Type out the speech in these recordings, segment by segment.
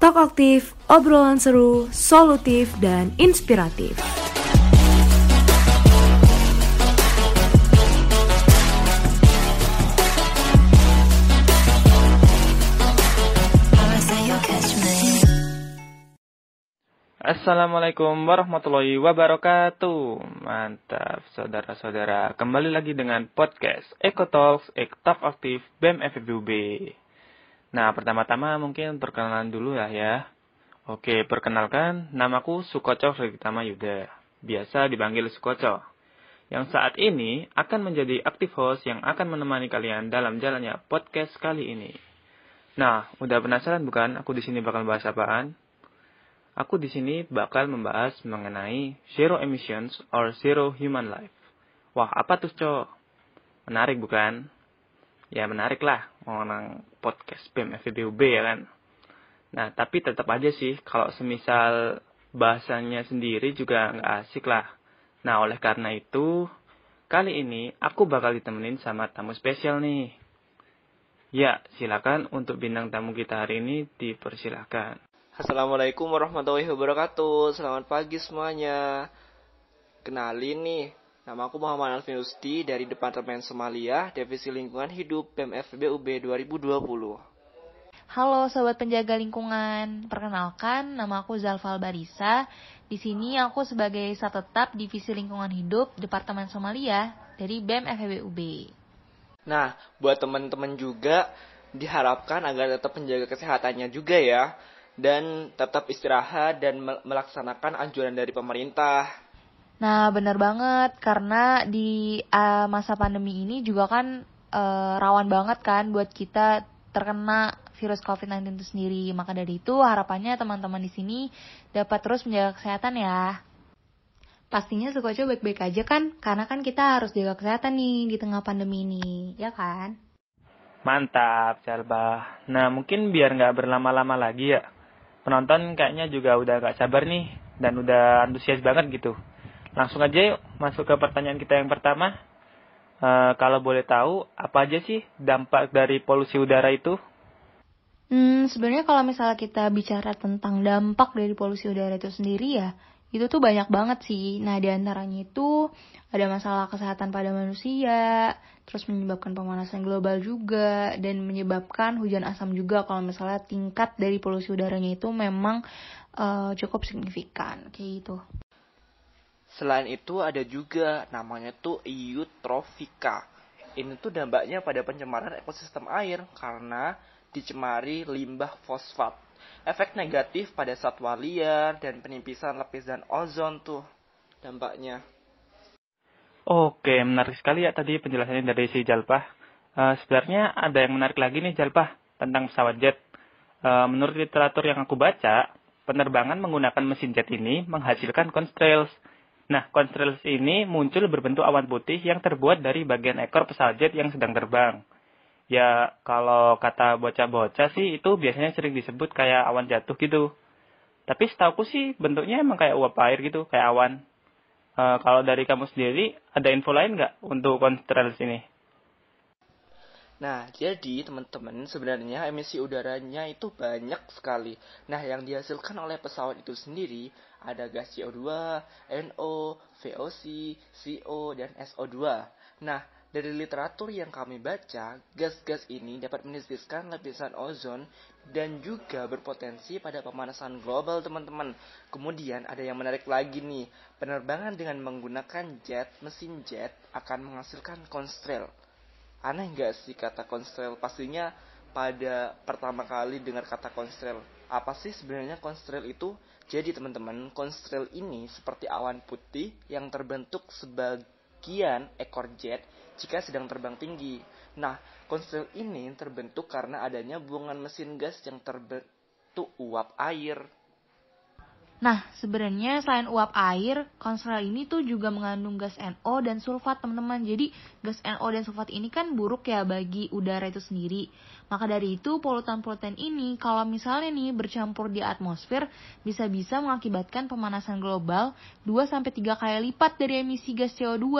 Talk aktif, obrolan seru, solutif, dan inspiratif. Assalamualaikum warahmatullahi wabarakatuh. Mantap saudara-saudara. Kembali lagi dengan podcast Eko Talks, Talk Aktif, BEM FBUB Nah pertama-tama mungkin perkenalan dulu lah ya Oke perkenalkan Namaku Sukoco Freditama Yuda Biasa dipanggil Sukoco Yang saat ini akan menjadi aktif host Yang akan menemani kalian dalam jalannya podcast kali ini Nah udah penasaran bukan aku di sini bakal bahas apaan? Aku di sini bakal membahas mengenai zero emissions or zero human life. Wah, apa tuh, Cok? Menarik bukan? Ya, menarik lah orang podcast BEM FBUB ya kan. Nah, tapi tetap aja sih kalau semisal bahasanya sendiri juga nggak asik lah. Nah, oleh karena itu, kali ini aku bakal ditemenin sama tamu spesial nih. Ya, silakan untuk bintang tamu kita hari ini dipersilahkan. Assalamualaikum warahmatullahi wabarakatuh Selamat pagi semuanya Kenalin nih Nama aku Muhammad Alvin Usti dari Departemen Somalia Divisi Lingkungan Hidup BMFB UB 2020 Halo Sobat Penjaga Lingkungan. Perkenalkan, nama aku Zalfal Barisa. Di sini aku sebagai satu tetap Divisi Lingkungan Hidup Departemen Somalia dari UB Nah, buat teman-teman juga diharapkan agar tetap menjaga kesehatannya juga ya dan tetap istirahat dan melaksanakan anjuran dari pemerintah. Nah, benar banget karena di uh, masa pandemi ini juga kan uh, rawan banget kan buat kita terkena virus COVID-19 itu sendiri. Maka dari itu harapannya teman-teman di sini dapat terus menjaga kesehatan ya. Pastinya Sukoco baik-baik aja kan, karena kan kita harus jaga kesehatan nih di tengah pandemi ini, ya kan? Mantap, Jalbah. Nah, mungkin biar nggak berlama-lama lagi ya, penonton kayaknya juga udah gak sabar nih dan udah antusias banget gitu. Langsung aja yuk masuk ke pertanyaan kita yang pertama. Uh, kalau boleh tahu apa aja sih dampak dari polusi udara itu? Hmm, sebenarnya kalau misalnya kita bicara tentang dampak dari polusi udara itu sendiri ya, itu tuh banyak banget sih. Nah, di antaranya itu ada masalah kesehatan pada manusia, terus menyebabkan pemanasan global juga, dan menyebabkan hujan asam juga kalau misalnya tingkat dari polusi udaranya itu memang uh, cukup signifikan, kayak gitu. Selain itu ada juga namanya tuh eutrofika. Ini tuh dampaknya pada pencemaran ekosistem air karena dicemari limbah fosfat. Efek negatif pada satwa liar dan penipisan lapisan ozon tuh dampaknya. Oke, menarik sekali ya tadi penjelasannya dari si Jalpah. Uh, sebenarnya ada yang menarik lagi nih Jalpah tentang pesawat jet. Uh, menurut literatur yang aku baca, penerbangan menggunakan mesin jet ini menghasilkan contrails. Nah, contrails ini muncul berbentuk awan putih yang terbuat dari bagian ekor pesawat jet yang sedang terbang. Ya, kalau kata bocah-bocah sih itu biasanya sering disebut kayak awan jatuh gitu. Tapi setauku sih bentuknya emang kayak uap air gitu, kayak awan. Uh, kalau dari kamu sendiri, ada info lain nggak untuk contrails ini? Nah, jadi teman-teman sebenarnya emisi udaranya itu banyak sekali. Nah, yang dihasilkan oleh pesawat itu sendiri ada gas CO2, NO, VOC, CO, dan SO2. Nah, dari literatur yang kami baca, gas-gas ini dapat menipiskan lapisan ozon dan juga berpotensi pada pemanasan global, teman-teman. Kemudian ada yang menarik lagi nih, penerbangan dengan menggunakan jet, mesin jet akan menghasilkan konstrail aneh nggak sih kata konstrel pastinya pada pertama kali dengar kata konstrel apa sih sebenarnya konstrel itu? Jadi teman-teman konstrel ini seperti awan putih yang terbentuk sebagian ekor jet jika sedang terbang tinggi. Nah konstrel ini terbentuk karena adanya buangan mesin gas yang terbentuk uap air Nah, sebenarnya selain uap air, konstral ini tuh juga mengandung gas NO dan sulfat, teman-teman. Jadi, gas NO dan sulfat ini kan buruk ya bagi udara itu sendiri. Maka dari itu, polutan-polutan ini kalau misalnya nih bercampur di atmosfer bisa-bisa mengakibatkan pemanasan global 2 3 kali lipat dari emisi gas CO2.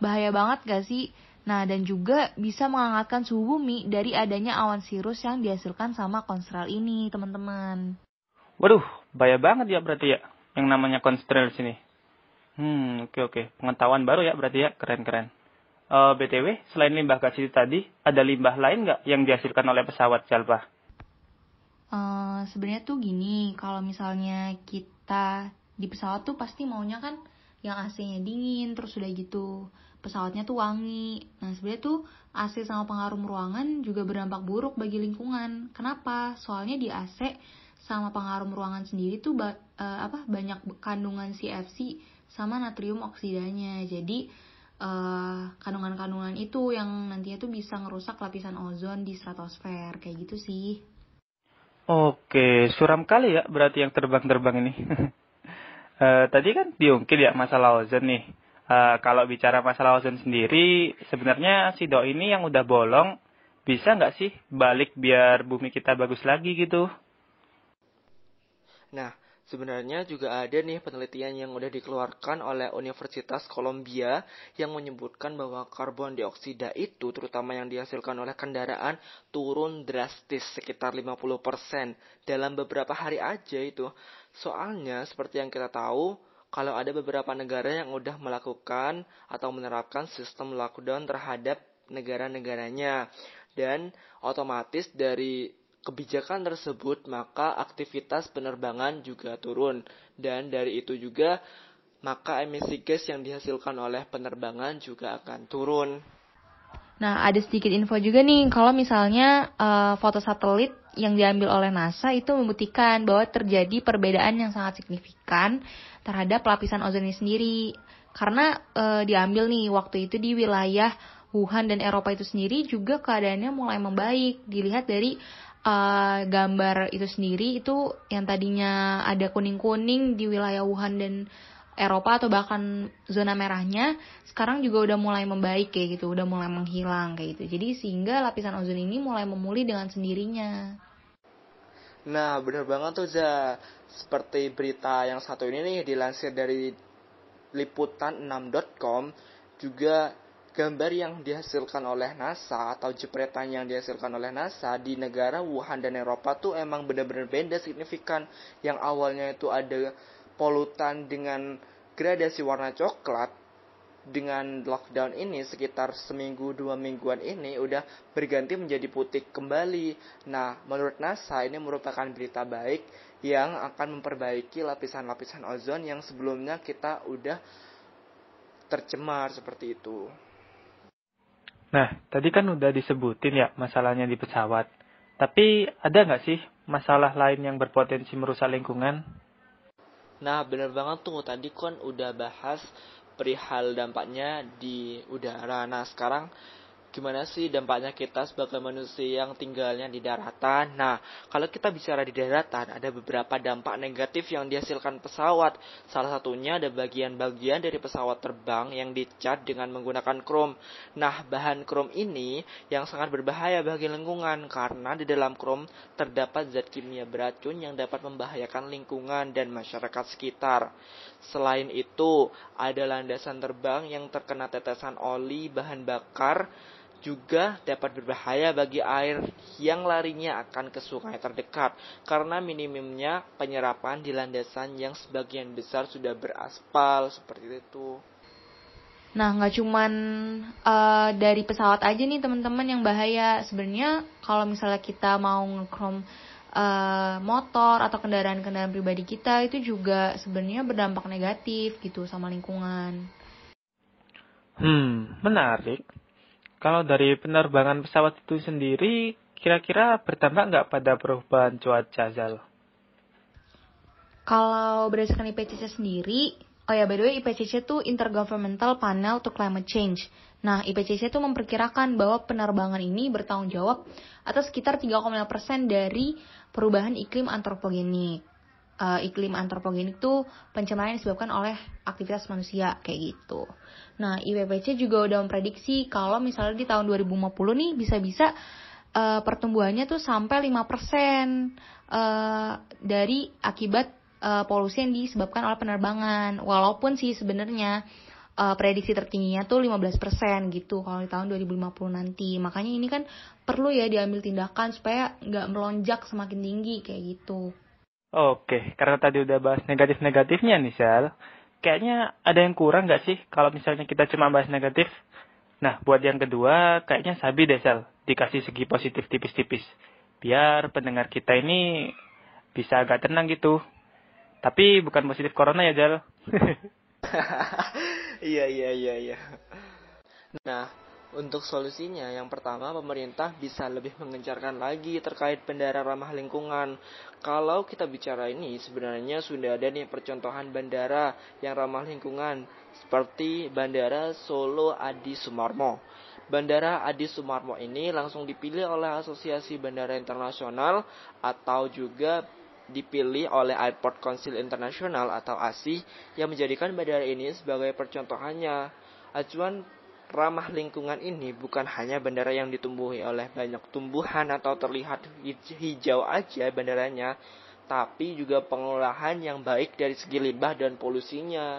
Bahaya banget gak sih? Nah, dan juga bisa menghangatkan suhu bumi dari adanya awan sirus yang dihasilkan sama konstral ini, teman-teman. Waduh, bahaya banget ya berarti ya, yang namanya konstral sini. Hmm, oke oke. Pengetahuan baru ya berarti ya, keren-keren. Uh, eh, BTW, selain limbah gas itu tadi, ada limbah lain nggak yang dihasilkan oleh pesawat Jalpa? Uh, Sebenarnya tuh gini, kalau misalnya kita di pesawat tuh pasti maunya kan yang AC-nya dingin, terus udah gitu pesawatnya tuh wangi. Nah sebenarnya tuh AC sama pengharum ruangan juga berdampak buruk bagi lingkungan. Kenapa? Soalnya di AC sama pengharum ruangan sendiri tuh ba uh, apa banyak kandungan CFC sama natrium oksidanya. Jadi Eh, kandungan-kandungan uh, itu yang nantinya tuh bisa ngerusak lapisan ozon di stratosfer kayak gitu sih. Oke, suram kali ya berarti yang terbang-terbang ini. uh, tadi kan diungkit ya masalah ozon nih. Uh, kalau bicara masalah ozon sendiri, sebenarnya si do ini yang udah bolong bisa nggak sih balik biar bumi kita bagus lagi gitu? Nah, Sebenarnya juga ada nih penelitian yang udah dikeluarkan oleh Universitas Columbia yang menyebutkan bahwa karbon dioksida itu terutama yang dihasilkan oleh kendaraan turun drastis sekitar 50% dalam beberapa hari aja itu. Soalnya seperti yang kita tahu, kalau ada beberapa negara yang udah melakukan atau menerapkan sistem lockdown terhadap negara-negaranya dan otomatis dari kebijakan tersebut, maka aktivitas penerbangan juga turun. Dan dari itu juga, maka emisi gas yang dihasilkan oleh penerbangan juga akan turun. Nah, ada sedikit info juga nih, kalau misalnya uh, foto satelit yang diambil oleh NASA itu membuktikan bahwa terjadi perbedaan yang sangat signifikan terhadap lapisan ozon ini sendiri. Karena uh, diambil nih waktu itu di wilayah Wuhan dan Eropa itu sendiri juga keadaannya mulai membaik. Dilihat dari uh, gambar itu sendiri itu yang tadinya ada kuning-kuning di wilayah Wuhan dan Eropa atau bahkan zona merahnya sekarang juga udah mulai membaik kayak gitu, udah mulai menghilang kayak gitu. Jadi sehingga lapisan ozon ini mulai memulih dengan sendirinya. Nah, bener banget tuh Za. Seperti berita yang satu ini nih dilansir dari liputan6.com juga gambar yang dihasilkan oleh NASA atau jepretan yang dihasilkan oleh NASA di negara Wuhan dan Eropa tuh emang benar-benar beda signifikan. Yang awalnya itu ada polutan dengan gradasi warna coklat dengan lockdown ini sekitar seminggu dua mingguan ini udah berganti menjadi putih kembali. Nah, menurut NASA ini merupakan berita baik yang akan memperbaiki lapisan-lapisan ozon yang sebelumnya kita udah tercemar seperti itu. Nah, tadi kan udah disebutin ya masalahnya di pesawat. Tapi ada nggak sih masalah lain yang berpotensi merusak lingkungan? Nah, bener banget tuh. Tadi kan udah bahas perihal dampaknya di udara. Nah, sekarang gimana sih dampaknya kita sebagai manusia yang tinggalnya di daratan. Nah, kalau kita bicara di daratan, ada beberapa dampak negatif yang dihasilkan pesawat. Salah satunya ada bagian-bagian dari pesawat terbang yang dicat dengan menggunakan krom. Nah, bahan krom ini yang sangat berbahaya bagi lingkungan karena di dalam krom terdapat zat kimia beracun yang dapat membahayakan lingkungan dan masyarakat sekitar. Selain itu, ada landasan terbang yang terkena tetesan oli bahan bakar juga dapat berbahaya bagi air yang larinya akan ke sungai terdekat karena minimumnya penyerapan di landasan yang sebagian besar sudah beraspal seperti itu. Nah, nggak cuman uh, dari pesawat aja nih teman-teman yang bahaya. Sebenarnya kalau misalnya kita mau ngekrom uh, motor atau kendaraan-kendaraan pribadi kita itu juga sebenarnya berdampak negatif gitu sama lingkungan. Hmm, menarik. Kalau dari penerbangan pesawat itu sendiri, kira-kira bertambah nggak pada perubahan cuaca, Zal? Kalau berdasarkan IPCC sendiri, oh ya by the way IPCC itu Intergovernmental Panel to Climate Change. Nah, IPCC itu memperkirakan bahwa penerbangan ini bertanggung jawab atas sekitar 3,5% dari perubahan iklim antropogenik. Uh, iklim antropogenik itu pencemaran yang disebabkan oleh aktivitas manusia kayak gitu. Nah, IPPC juga udah memprediksi kalau misalnya di tahun 2050 nih bisa-bisa uh, pertumbuhannya tuh sampai 5% uh, dari akibat uh, polusi yang disebabkan oleh penerbangan. Walaupun sih sebenarnya uh, prediksi tertingginya tuh 15% gitu kalau di tahun 2050 nanti. Makanya ini kan perlu ya diambil tindakan supaya nggak melonjak semakin tinggi kayak gitu. Oke, karena tadi udah bahas negatif-negatifnya nih, Sel. Kayaknya ada yang kurang nggak sih kalau misalnya kita cuma bahas negatif? Nah, buat yang kedua, kayaknya sabi deh, Sel. Dikasih segi positif tipis-tipis. Biar pendengar kita ini bisa agak tenang gitu. Tapi bukan positif corona ya, Jal. Iya, iya, iya, iya. Nah, untuk solusinya, yang pertama pemerintah bisa lebih mengencarkan lagi terkait bendera ramah lingkungan. Kalau kita bicara ini, sebenarnya sudah ada nih percontohan bandara yang ramah lingkungan, seperti Bandara Solo Adi Sumarmo. Bandara Adi Sumarmo ini langsung dipilih oleh Asosiasi Bandara Internasional atau juga dipilih oleh Airport Council International atau ASI yang menjadikan bandara ini sebagai percontohannya. Acuan ramah lingkungan ini bukan hanya bandara yang ditumbuhi oleh banyak tumbuhan atau terlihat hijau aja bandaranya, tapi juga pengolahan yang baik dari segi limbah dan polusinya.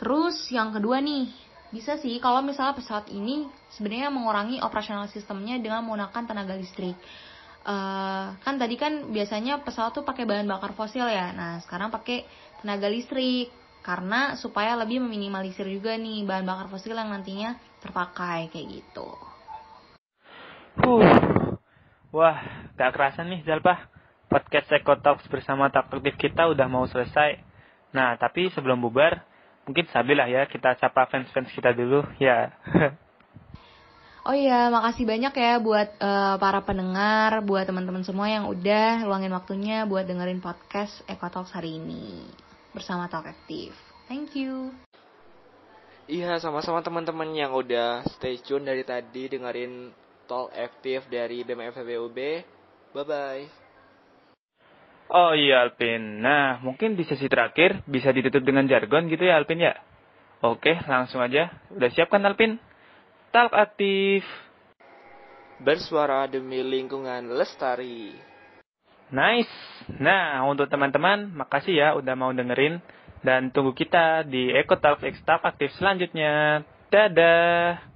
Terus yang kedua nih, bisa sih kalau misalnya pesawat ini sebenarnya mengurangi operasional sistemnya dengan menggunakan tenaga listrik. Uh, kan tadi kan biasanya pesawat tuh pakai bahan bakar fosil ya. Nah, sekarang pakai tenaga listrik karena supaya lebih meminimalisir juga nih bahan bakar fosil yang nantinya terpakai kayak gitu. Uh. Wah, gak kerasa nih Zalpa. Podcast Eco Talks bersama taktik kita udah mau selesai. Nah, tapi sebelum bubar, mungkin sabilah ya kita sapa fans-fans kita dulu ya. Oh iya, makasih banyak ya buat uh, para pendengar, buat teman-teman semua yang udah luangin waktunya buat dengerin podcast Talks hari ini bersama Talk Active. Thank you. Iya, sama-sama teman-teman yang udah stay tune dari tadi dengerin Talk Active dari BMFBUB. Bye-bye. Oh iya Alpin. Nah, mungkin di sesi terakhir bisa ditutup dengan jargon gitu ya Alpin ya? Oke, langsung aja. Udah siap kan Alpin? Talk aktif. Bersuara demi lingkungan lestari. Nice. Nah, untuk teman-teman, makasih ya udah mau dengerin. Dan tunggu kita di Eco Talk X Aktif selanjutnya. Dadah.